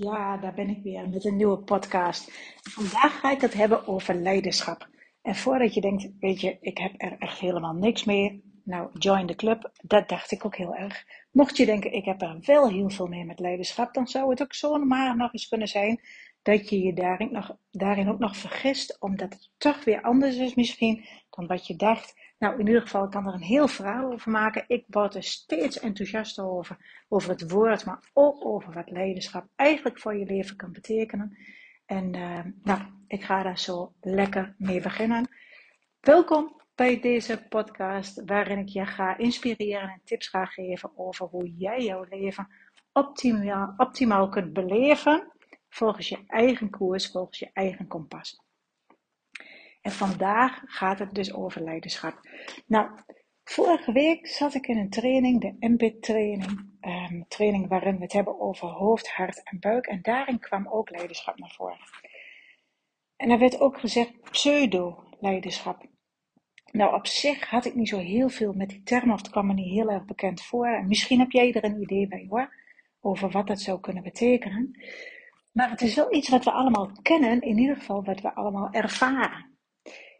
Ja, daar ben ik weer met een nieuwe podcast. Vandaag ga ik het hebben over leiderschap. En voordat je denkt, weet je, ik heb er echt helemaal niks mee. Nou, join the club. Dat dacht ik ook heel erg. Mocht je denken, ik heb er wel heel veel mee met leiderschap, dan zou het ook zomaar nog eens kunnen zijn dat je je daarin, nog, daarin ook nog vergist, omdat het toch weer anders is misschien dan wat je dacht. Nou, in ieder geval, ik kan er een heel verhaal over maken. Ik word er steeds enthousiaster over, over het woord, maar ook over wat leiderschap eigenlijk voor je leven kan betekenen. En uh, nou, ik ga daar zo lekker mee beginnen. Welkom bij deze podcast, waarin ik je ga inspireren en tips ga geven over hoe jij jouw leven optimaal, optimaal kunt beleven volgens je eigen koers, volgens je eigen kompas. En vandaag gaat het dus over leiderschap. Nou, vorige week zat ik in een training, de MBIT training. Um, training waarin we het hebben over hoofd, hart en buik. En daarin kwam ook leiderschap naar voren. En er werd ook gezegd pseudo-leiderschap. Nou, op zich had ik niet zo heel veel met die term, of het kwam me niet heel erg bekend voor. En misschien heb jij er een idee bij hoor, over wat dat zou kunnen betekenen. Maar het is wel iets wat we allemaal kennen, in ieder geval wat we allemaal ervaren.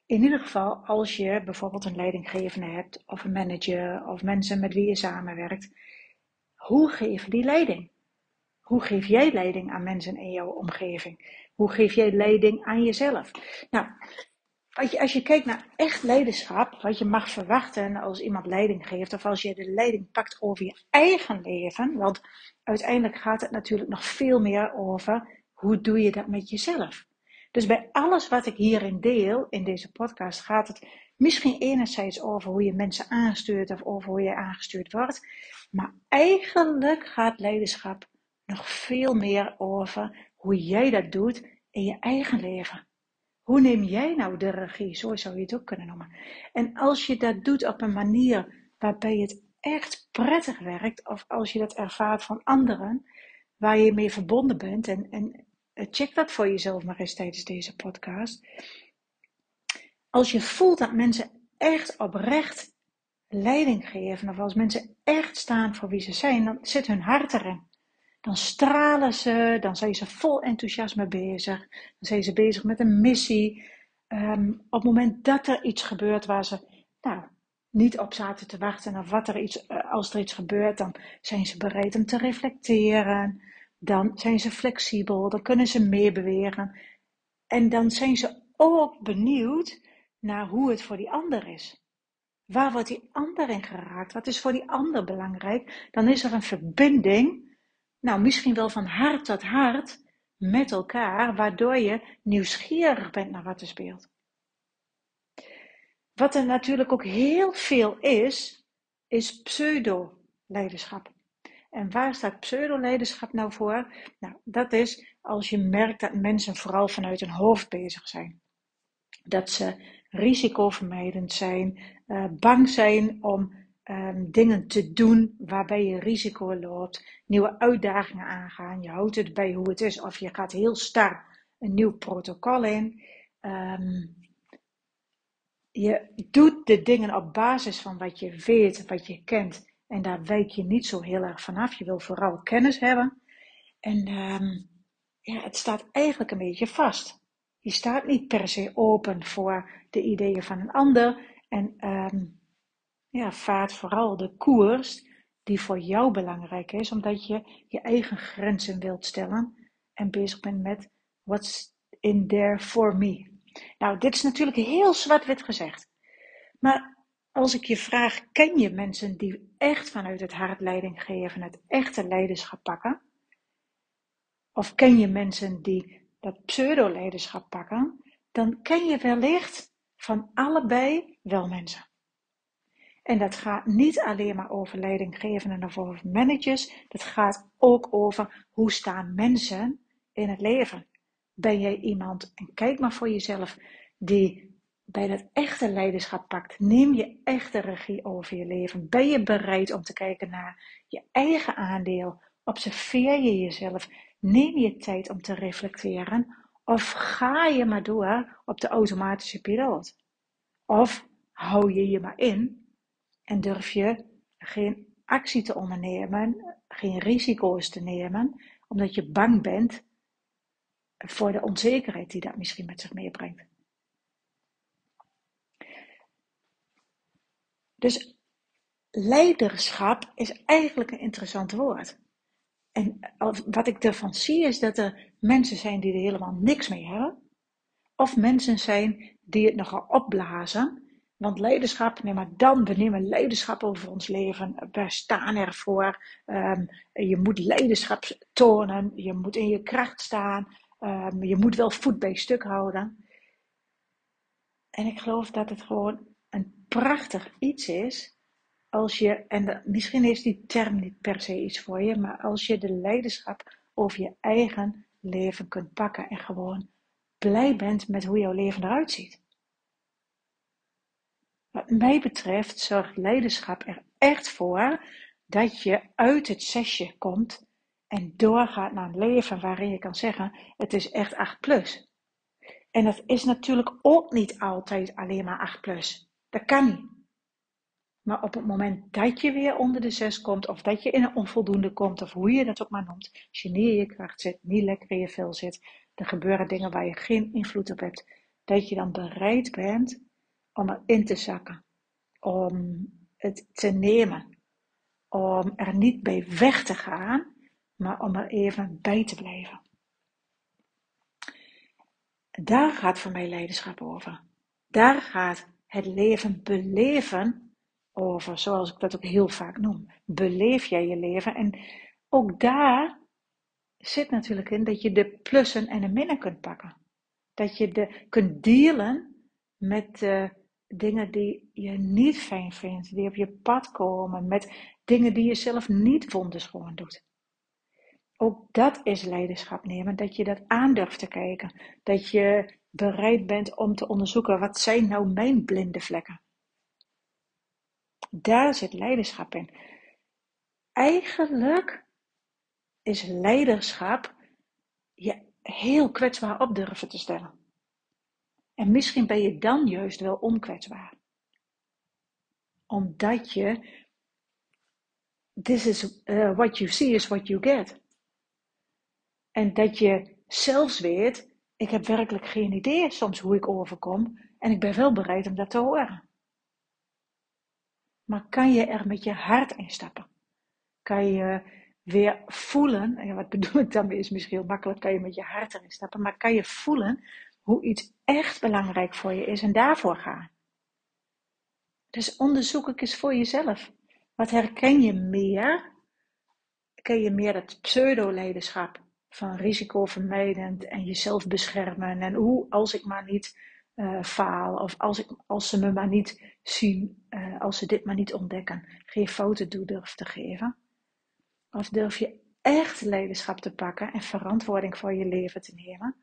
In ieder geval als je bijvoorbeeld een leidinggevende hebt, of een manager, of mensen met wie je samenwerkt. Hoe geef je die leiding? Hoe geef jij leiding aan mensen in jouw omgeving? Hoe geef jij leiding aan jezelf? Nou, als je kijkt naar echt leiderschap, wat je mag verwachten als iemand leiding geeft, of als je de leiding pakt over je eigen leven, want uiteindelijk gaat het natuurlijk nog veel meer over hoe doe je dat met jezelf. Dus bij alles wat ik hierin deel, in deze podcast, gaat het misschien enerzijds over hoe je mensen aanstuurt of over hoe je aangestuurd wordt. Maar eigenlijk gaat leiderschap nog veel meer over hoe jij dat doet in je eigen leven. Hoe neem jij nou de regie? Zo zou je het ook kunnen noemen. En als je dat doet op een manier waarbij het echt prettig werkt, of als je dat ervaart van anderen, waar je mee verbonden bent, en, en check dat voor jezelf maar eens tijdens deze podcast. Als je voelt dat mensen echt oprecht leiding geven, of als mensen echt staan voor wie ze zijn, dan zit hun hart erin. Dan stralen ze, dan zijn ze vol enthousiasme bezig, dan zijn ze bezig met een missie. Um, op het moment dat er iets gebeurt waar ze nou, niet op zaten te wachten, of wat er iets, eh, als er iets gebeurt, dan zijn ze bereid om te reflecteren dan zijn ze flexibel, dan kunnen ze meebewegen. En dan zijn ze ook benieuwd naar hoe het voor die ander is. Waar wordt die ander in geraakt? Wat is voor die ander belangrijk? Dan is er een verbinding, nou misschien wel van hart tot hart, met elkaar, waardoor je nieuwsgierig bent naar wat er speelt. Wat er natuurlijk ook heel veel is, is pseudo-leiderschap. En waar staat pseudo-leiderschap nou voor? Nou, dat is als je merkt dat mensen vooral vanuit hun hoofd bezig zijn. Dat ze risicovermijdend zijn, uh, bang zijn om um, dingen te doen waarbij je risico loopt, nieuwe uitdagingen aangaan. Je houdt het bij hoe het is, of je gaat heel star een nieuw protocol in. Um, je doet de dingen op basis van wat je weet, wat je kent en daar wijk je niet zo heel erg vanaf. Je wil vooral kennis hebben. En um, ja, het staat eigenlijk een beetje vast. Je staat niet per se open voor de ideeën van een ander. En um, ja, vaart vooral de koers die voor jou belangrijk is, omdat je je eigen grenzen wilt stellen en bezig bent met what's in there for me. Nou, dit is natuurlijk heel zwart-wit gezegd. Maar als ik je vraag, ken je mensen die echt vanuit het hart leiding geven, het echte leiderschap pakken? Of ken je mensen die dat pseudo-leiderschap pakken? Dan ken je wellicht van allebei wel mensen. En dat gaat niet alleen maar over leidinggevenden of over managers. Dat gaat ook over hoe staan mensen in het leven. Ben jij iemand, en kijk maar voor jezelf, die bij dat echte leiderschap pakt, neem je echte regie over je leven. Ben je bereid om te kijken naar je eigen aandeel? Observeer je jezelf? Neem je tijd om te reflecteren? Of ga je maar door op de automatische piloot? Of hou je je maar in en durf je geen actie te ondernemen, geen risico's te nemen, omdat je bang bent voor de onzekerheid die dat misschien met zich meebrengt. Dus leiderschap is eigenlijk een interessant woord. En wat ik ervan zie is dat er mensen zijn die er helemaal niks mee hebben. Of mensen zijn die het nogal opblazen. Want leiderschap, nee maar dan, we nemen leiderschap over ons leven. We staan ervoor. Um, je moet leiderschap tonen. Je moet in je kracht staan. Um, je moet wel voet bij stuk houden. En ik geloof dat het gewoon een prachtig iets is als je, en misschien is die term niet per se iets voor je, maar als je de leiderschap over je eigen leven kunt pakken en gewoon blij bent met hoe jouw leven eruit ziet. Wat mij betreft zorgt leiderschap er echt voor dat je uit het zesje komt en doorgaat naar een leven waarin je kan zeggen: het is echt 8 plus. En dat is natuurlijk ook niet altijd alleen maar 8 plus. Dat kan niet. Maar op het moment dat je weer onder de 6 komt, of dat je in een onvoldoende komt, of hoe je dat ook maar noemt, als je niet in je kracht zit, niet lekker in je vel zit, er gebeuren dingen waar je geen invloed op hebt, dat je dan bereid bent om erin te zakken, om het te nemen, om er niet bij weg te gaan, maar om er even bij te blijven. Daar gaat voor mij leiderschap over. Daar gaat het leven beleven over, zoals ik dat ook heel vaak noem. Beleef jij je leven? En ook daar zit natuurlijk in dat je de plussen en de minnen kunt pakken. Dat je de, kunt dealen met de dingen die je niet fijn vindt, die op je pad komen, met dingen die je zelf niet wonderschoon doet. Ook dat is leiderschap nemen, dat je dat aandurft te kijken. Dat je bereid bent om te onderzoeken, wat zijn nou mijn blinde vlekken? Daar zit leiderschap in. Eigenlijk is leiderschap je heel kwetsbaar op durven te stellen. En misschien ben je dan juist wel onkwetsbaar. Omdat je, this is uh, what you see is what you get. En dat je zelfs weet, ik heb werkelijk geen idee soms hoe ik overkom. En ik ben wel bereid om dat te horen. Maar kan je er met je hart in stappen? Kan je weer voelen, en wat bedoel ik daarmee is misschien heel makkelijk, kan je met je hart erin stappen, maar kan je voelen hoe iets echt belangrijk voor je is en daarvoor gaan. Dus onderzoek ik eens voor jezelf. Wat herken je meer? Ken je meer dat pseudo-leiderschap van risicovermijdend en jezelf beschermen en hoe als ik maar niet uh, faal of als, ik, als ze me maar niet zien, uh, als ze dit maar niet ontdekken, geen fouten toe durf te geven? Of durf je echt leiderschap te pakken en verantwoording voor je leven te nemen?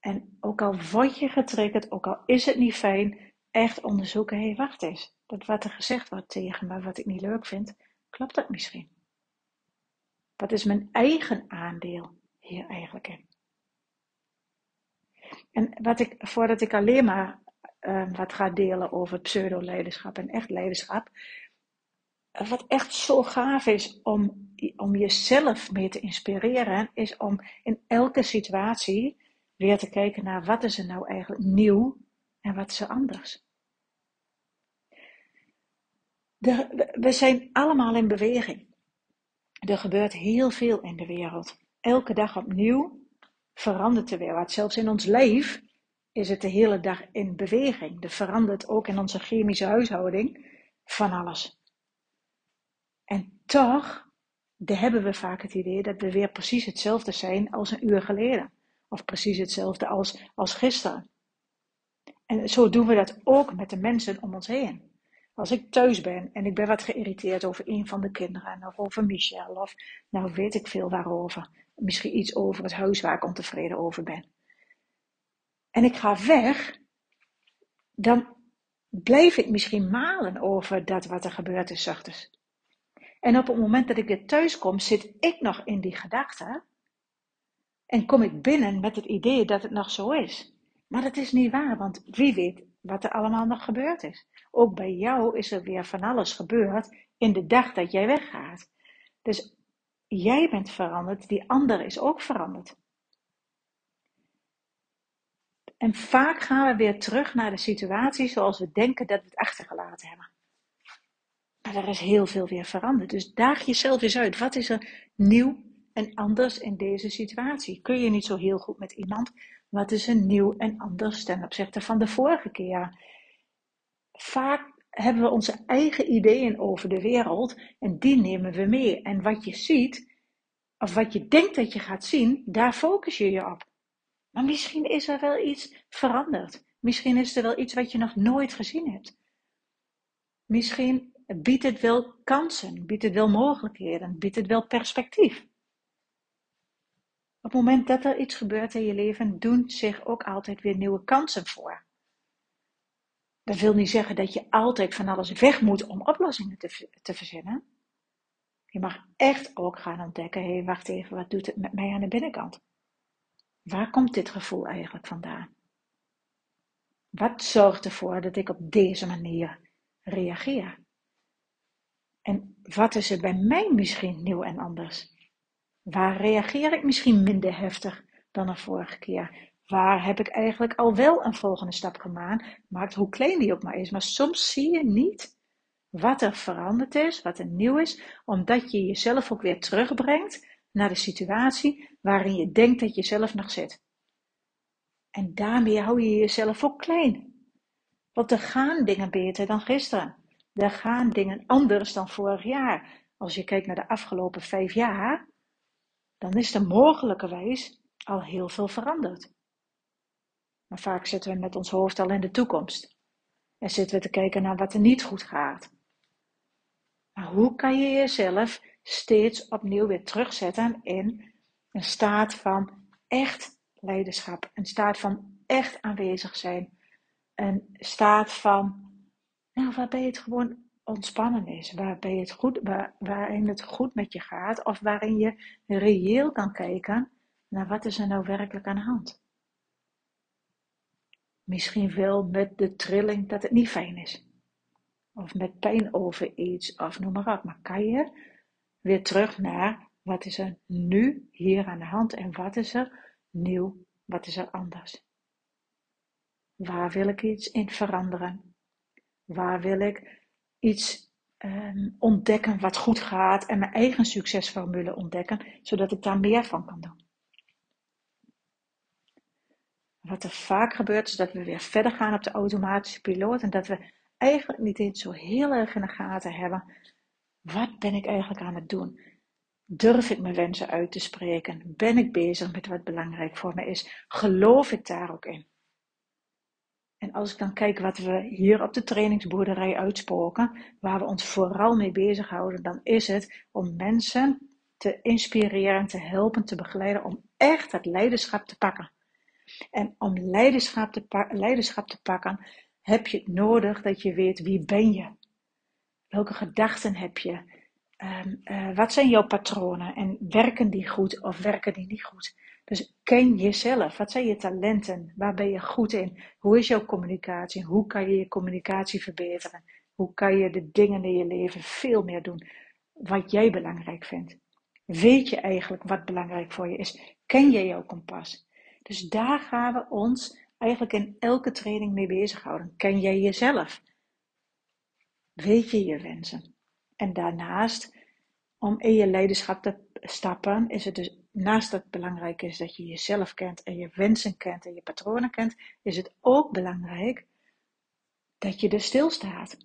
En ook al word je getriggerd, ook al is het niet fijn, echt onderzoeken, hé hey, wacht eens, dat wat er gezegd wordt tegen me, wat ik niet leuk vind, klopt dat misschien? Wat is mijn eigen aandeel hier eigenlijk in? En wat ik, voordat ik alleen maar uh, wat ga delen over pseudo-leiderschap en echt leiderschap, wat echt zo gaaf is om, om jezelf mee te inspireren, is om in elke situatie weer te kijken naar wat is er nou eigenlijk nieuw en wat is er anders. De, we zijn allemaal in beweging. Er gebeurt heel veel in de wereld. Elke dag opnieuw verandert de wereld. Zelfs in ons lijf is het de hele dag in beweging. Er verandert ook in onze chemische huishouding van alles. En toch hebben we vaak het idee dat we weer precies hetzelfde zijn als een uur geleden. Of precies hetzelfde als, als gisteren. En zo doen we dat ook met de mensen om ons heen. Als ik thuis ben en ik ben wat geïrriteerd over een van de kinderen, of over Michel, of nou weet ik veel waarover. Misschien iets over het huis waar ik ontevreden over ben. En ik ga weg, dan blijf ik misschien malen over dat wat er gebeurd is, zachtens. En op het moment dat ik weer thuis kom, zit ik nog in die gedachte. En kom ik binnen met het idee dat het nog zo is. Maar dat is niet waar, want wie weet wat er allemaal nog gebeurd is. Ook bij jou is er weer van alles gebeurd in de dag dat jij weggaat. Dus jij bent veranderd, die ander is ook veranderd. En vaak gaan we weer terug naar de situatie zoals we denken dat we het achtergelaten hebben. Maar er is heel veel weer veranderd. Dus daag jezelf eens uit. Wat is er nieuw en anders in deze situatie? Kun je niet zo heel goed met iemand? Wat is er nieuw en anders ten opzichte van de vorige keer? Vaak hebben we onze eigen ideeën over de wereld en die nemen we mee. En wat je ziet, of wat je denkt dat je gaat zien, daar focus je je op. Maar misschien is er wel iets veranderd. Misschien is er wel iets wat je nog nooit gezien hebt. Misschien biedt het wel kansen, biedt het wel mogelijkheden, biedt het wel perspectief. Op het moment dat er iets gebeurt in je leven, doen zich ook altijd weer nieuwe kansen voor. Dat wil niet zeggen dat je altijd van alles weg moet om oplossingen te, te verzinnen. Je mag echt ook gaan ontdekken, hé, hey, wacht even, wat doet het met mij aan de binnenkant? Waar komt dit gevoel eigenlijk vandaan? Wat zorgt ervoor dat ik op deze manier reageer? En wat is er bij mij misschien nieuw en anders? Waar reageer ik misschien minder heftig dan de vorige keer? Waar heb ik eigenlijk al wel een volgende stap gemaakt, hoe klein die ook maar is. Maar soms zie je niet wat er veranderd is, wat er nieuw is, omdat je jezelf ook weer terugbrengt naar de situatie waarin je denkt dat je zelf nog zit. En daarmee hou je jezelf ook klein. Want er gaan dingen beter dan gisteren. Er gaan dingen anders dan vorig jaar. Als je kijkt naar de afgelopen vijf jaar, dan is er mogelijkerwijs al heel veel veranderd. Maar vaak zitten we met ons hoofd al in de toekomst. En zitten we te kijken naar wat er niet goed gaat. Maar hoe kan je jezelf steeds opnieuw weer terugzetten in een staat van echt leiderschap, een staat van echt aanwezig zijn, een staat van, nou, waarbij het gewoon ontspannen is, waarbij het goed, waar, waarin het goed met je gaat, of waarin je reëel kan kijken naar wat is er nou werkelijk aan de hand. Misschien wel met de trilling dat het niet fijn is. Of met pijn over iets, of noem maar op. Maar kan je weer terug naar wat is er nu hier aan de hand en wat is er nieuw, wat is er anders. Waar wil ik iets in veranderen? Waar wil ik iets um, ontdekken wat goed gaat en mijn eigen succesformule ontdekken, zodat ik daar meer van kan doen? Wat er vaak gebeurt is dat we weer verder gaan op de automatische piloot en dat we eigenlijk niet eens zo heel erg in de gaten hebben. Wat ben ik eigenlijk aan het doen? Durf ik mijn wensen uit te spreken? Ben ik bezig met wat belangrijk voor me is? Geloof ik daar ook in? En als ik dan kijk wat we hier op de trainingsboerderij uitspoken, waar we ons vooral mee bezighouden, dan is het om mensen te inspireren, te helpen, te begeleiden om echt het leiderschap te pakken. En om leiderschap te, leiderschap te pakken, heb je het nodig dat je weet wie ben je. Welke gedachten heb je? Um, uh, wat zijn jouw patronen? En werken die goed of werken die niet goed? Dus ken jezelf. Wat zijn je talenten? Waar ben je goed in? Hoe is jouw communicatie? Hoe kan je je communicatie verbeteren? Hoe kan je de dingen in je leven veel meer doen wat jij belangrijk vindt? Weet je eigenlijk wat belangrijk voor je is? Ken je jouw kompas? Dus daar gaan we ons eigenlijk in elke training mee bezighouden. Ken jij jezelf? Weet je je wensen? En daarnaast, om in je leiderschap te stappen, is het dus naast dat het belangrijk is dat je jezelf kent en je wensen kent en je patronen kent, is het ook belangrijk dat je er stilstaat.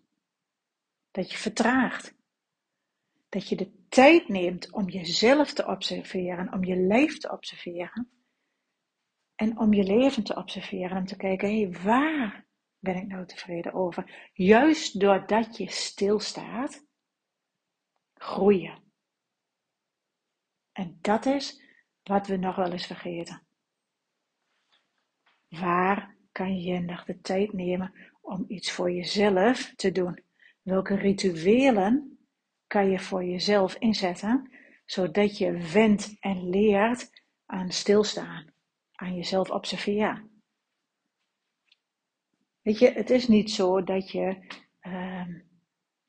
Dat je vertraagt. Dat je de tijd neemt om jezelf te observeren, om je lijf te observeren. En om je leven te observeren en te kijken, hey, waar ben ik nou tevreden over? Juist doordat je stilstaat, groeien. En dat is wat we nog wel eens vergeten. Waar kan je nog de tijd nemen om iets voor jezelf te doen? Welke rituelen kan je voor jezelf inzetten, zodat je wendt en leert aan stilstaan? Aan jezelf observeren. Weet je, het is niet zo dat je, uh,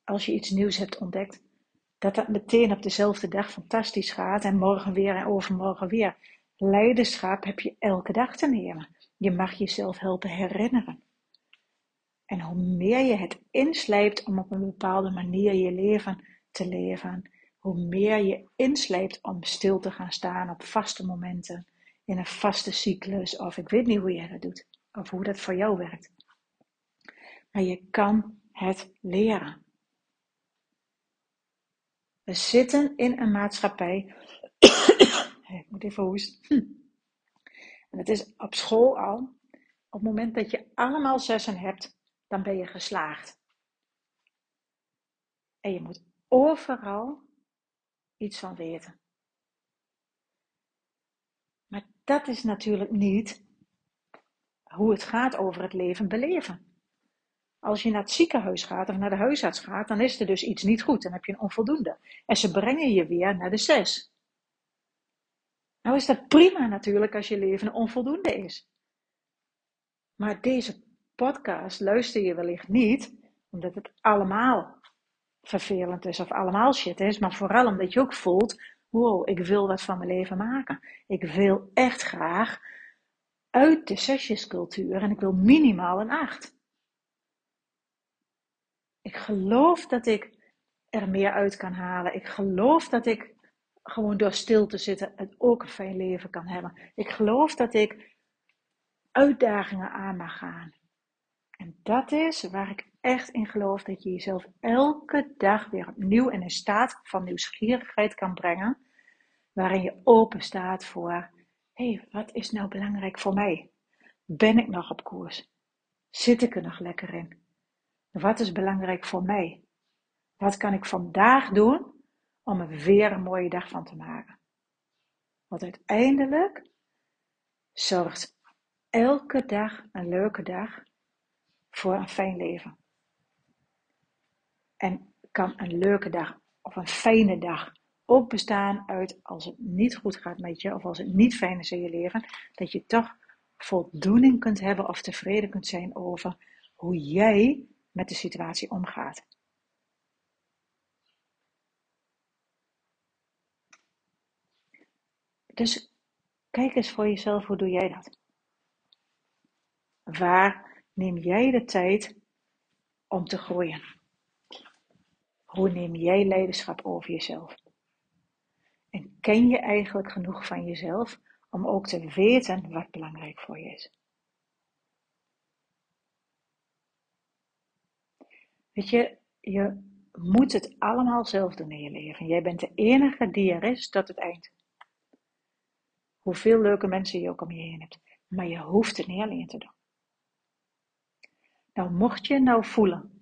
als je iets nieuws hebt ontdekt, dat dat meteen op dezelfde dag fantastisch gaat en morgen weer en overmorgen weer. Leiderschap heb je elke dag te nemen. Je mag jezelf helpen herinneren. En hoe meer je het inslijpt om op een bepaalde manier je leven te leven, hoe meer je inslijpt om stil te gaan staan op vaste momenten, in een vaste cyclus, of ik weet niet hoe je dat doet, of hoe dat voor jou werkt. Maar je kan het leren. We zitten in een maatschappij. ik moet even hoesten. En het is op school al. Op het moment dat je allemaal zessen hebt, dan ben je geslaagd. En je moet overal iets van weten. Maar dat is natuurlijk niet hoe het gaat over het leven beleven. Als je naar het ziekenhuis gaat of naar de huisarts gaat, dan is er dus iets niet goed. Dan heb je een onvoldoende. En ze brengen je weer naar de zes. Nou is dat prima natuurlijk als je leven onvoldoende is. Maar deze podcast luister je wellicht niet omdat het allemaal vervelend is of allemaal shit is, maar vooral omdat je ook voelt, wow, ik wil wat van mijn leven maken. Ik wil echt graag uit de zesjescultuur en ik wil minimaal een acht. Ik geloof dat ik er meer uit kan halen. Ik geloof dat ik gewoon door stil te zitten het ook een fijn leven kan hebben. Ik geloof dat ik uitdagingen aan mag gaan. En dat is waar ik echt in geloof dat je jezelf elke dag weer opnieuw in een staat van nieuwsgierigheid kan brengen, waarin je open staat voor, hé, hey, wat is nou belangrijk voor mij? Ben ik nog op koers? Zit ik er nog lekker in? Wat is belangrijk voor mij? Wat kan ik vandaag doen om er weer een mooie dag van te maken? Want uiteindelijk zorgt elke dag een leuke dag voor een fijn leven. En kan een leuke dag of een fijne dag ook bestaan uit als het niet goed gaat met je of als het niet fijn is in je leven, dat je toch voldoening kunt hebben of tevreden kunt zijn over hoe jij met de situatie omgaat. Dus kijk eens voor jezelf, hoe doe jij dat? Waar neem jij de tijd om te groeien? Hoe neem jij leiderschap over jezelf? En ken je eigenlijk genoeg van jezelf om ook te weten wat belangrijk voor je is? Weet je, je moet het allemaal zelf doen in je leven. Jij bent de enige die er is tot het eind. Hoeveel leuke mensen je ook om je heen hebt. Maar je hoeft het niet alleen te doen. Nou, mocht je nou voelen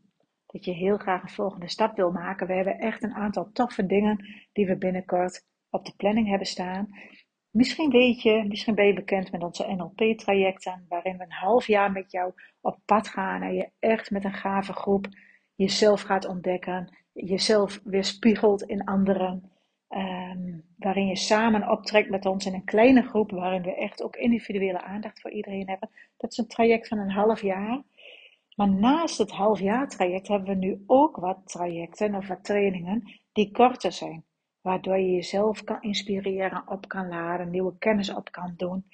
dat je heel graag een volgende stap wil maken. We hebben echt een aantal toffe dingen die we binnenkort op de planning hebben staan. Misschien weet je, misschien ben je bekend met onze NLP-trajecten, waarin we een half jaar met jou op pad gaan en je echt met een gave groep jezelf gaat ontdekken, jezelf weer spiegelt in anderen, ehm, waarin je samen optrekt met ons in een kleine groep, waarin we echt ook individuele aandacht voor iedereen hebben. Dat is een traject van een half jaar. Maar naast het halfjaartraject hebben we nu ook wat trajecten of wat trainingen die korter zijn. Waardoor je jezelf kan inspireren, op kan laden, nieuwe kennis op kan doen,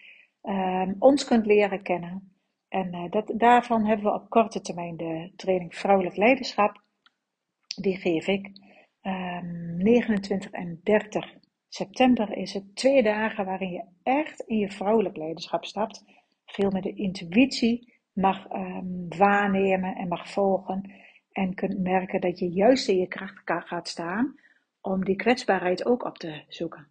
um, ons kunt leren kennen. En uh, dat, daarvan hebben we op korte termijn de training Vrouwelijk Leiderschap. Die geef ik. Um, ehm, 29 en 30 september is het twee dagen waarin je echt in je vrouwelijk leiderschap stapt. Veel met de intuïtie mag um, waarnemen en mag volgen. En kunt merken dat je juist in je kracht gaat staan om die kwetsbaarheid ook op te zoeken.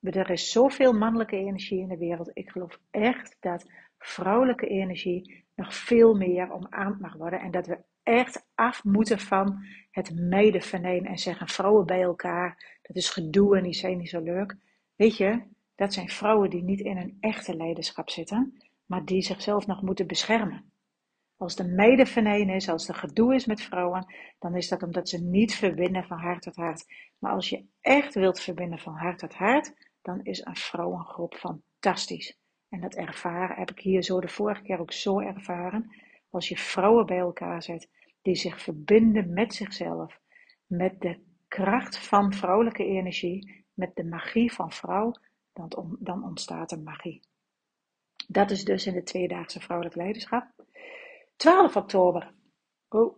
Er is zoveel mannelijke energie in de wereld. Ik geloof echt dat vrouwelijke energie nog veel meer omarmd mag worden. En dat we echt af moeten van het meidenveneen en zeggen vrouwen bij elkaar. Dat is gedoe en die zijn niet zo leuk. Weet je, dat zijn vrouwen die niet in een echte leiderschap zitten, maar die zichzelf nog moeten beschermen. Als de meidenveneen is, als er gedoe is met vrouwen, dan is dat omdat ze niet verbinden van hart tot hart. Maar als je echt wilt verbinden van hart tot hart, dan is een vrouwengroep fantastisch. En dat ervaren heb ik hier zo de vorige keer ook zo ervaren. Als je vrouwen bij elkaar zet die zich verbinden met zichzelf, met de kracht van vrouwelijke energie, met de magie van vrouw, dan ontstaat er magie. Dat is dus in de tweedaagse vrouwelijk leiderschap. 12 oktober. Oh,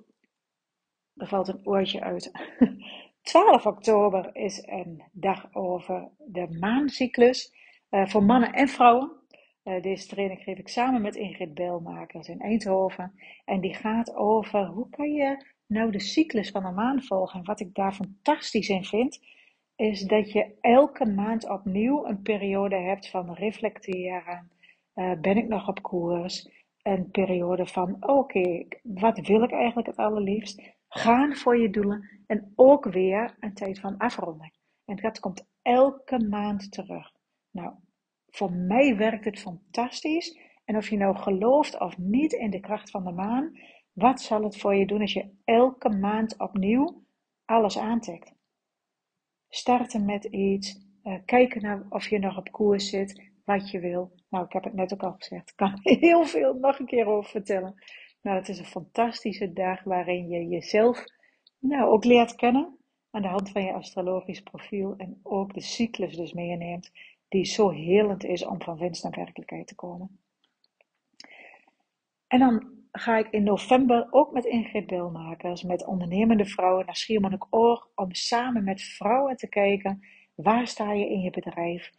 er valt een oortje uit. 12 oktober is een dag over de maancyclus uh, voor mannen en vrouwen. Uh, deze training geef ik samen met Ingrid Belmakers in Eindhoven. En die gaat over hoe kan je nou de cyclus van de maan volgen. En wat ik daar fantastisch in vind, is dat je elke maand opnieuw een periode hebt van reflecteren. Uh, ben ik nog op koers? Een periode van, oké, wat wil ik eigenlijk het allerliefst? Gaan voor je doelen en ook weer een tijd van afronding. En dat komt elke maand terug. Nou, voor mij werkt het fantastisch. En of je nou gelooft of niet in de kracht van de maan, wat zal het voor je doen als je elke maand opnieuw alles aantikt? Starten met iets, uh, kijken naar of je nog op koers zit, wat je wil. Nou, ik heb het net ook al gezegd, ik kan heel veel nog een keer over vertellen. Nou, het is een fantastische dag waarin je jezelf nou, ook leert kennen aan de hand van je astrologisch profiel en ook de cyclus dus meeneemt, die zo helend is om van winst naar werkelijkheid te komen. En dan ga ik in november ook met Ingrid Belmakers, met ondernemende vrouwen naar Schiermonnikoog, om samen met vrouwen te kijken, waar sta je in je bedrijf?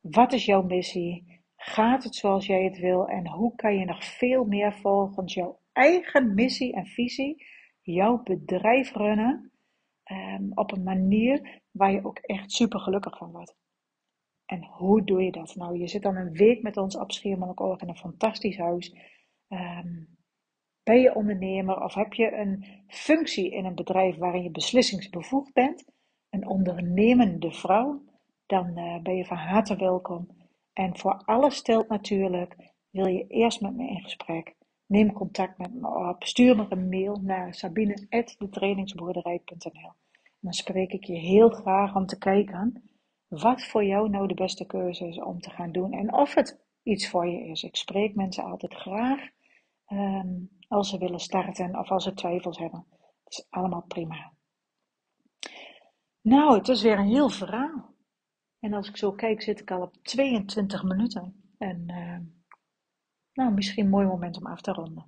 Wat is jouw missie? Gaat het zoals jij het wil? En hoe kan je nog veel meer volgens jouw eigen missie en visie jouw bedrijf runnen um, op een manier waar je ook echt super gelukkig van wordt? En hoe doe je dat? Nou, je zit dan een week met ons op Schiermonnikoog in een fantastisch huis. Um, ben je ondernemer of heb je een functie in een bedrijf waarin je beslissingsbevoegd bent, een ondernemende vrouw, dan uh, ben je van harte welkom. En voor alles stelt natuurlijk, wil je eerst met me in gesprek. Neem contact met me op. Stuur me een mail naar sabine.detrainingsboerderij.nl Dan spreek ik je heel graag om te kijken wat voor jou nou de beste keuze is om te gaan doen. En of het iets voor je is. Ik spreek mensen altijd graag um, als ze willen starten of als ze twijfels hebben. Het is allemaal prima. Nou, het is weer een heel verhaal. En als ik zo kijk, zit ik al op 22 minuten. En uh, nou, misschien een mooi moment om af te ronden.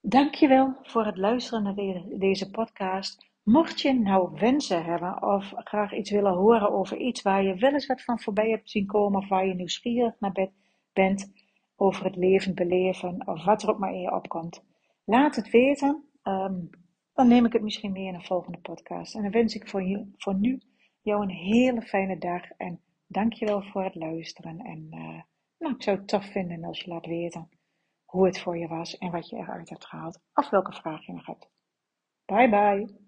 Dankjewel voor het luisteren naar deze podcast. Mocht je nou wensen hebben of graag iets willen horen over iets waar je wel eens wat van voorbij hebt zien komen of waar je nieuwsgierig naar bent, over het leven beleven of wat er ook maar in je opkomt. Laat het weten. Um, dan neem ik het misschien mee in een volgende podcast. En dan wens ik voor, je, voor nu jou een hele fijne dag. En dankjewel voor het luisteren. En uh, nou, ik zou het tof vinden als je laat weten hoe het voor je was en wat je eruit hebt gehaald. Of welke vraag je nog hebt. Bye bye.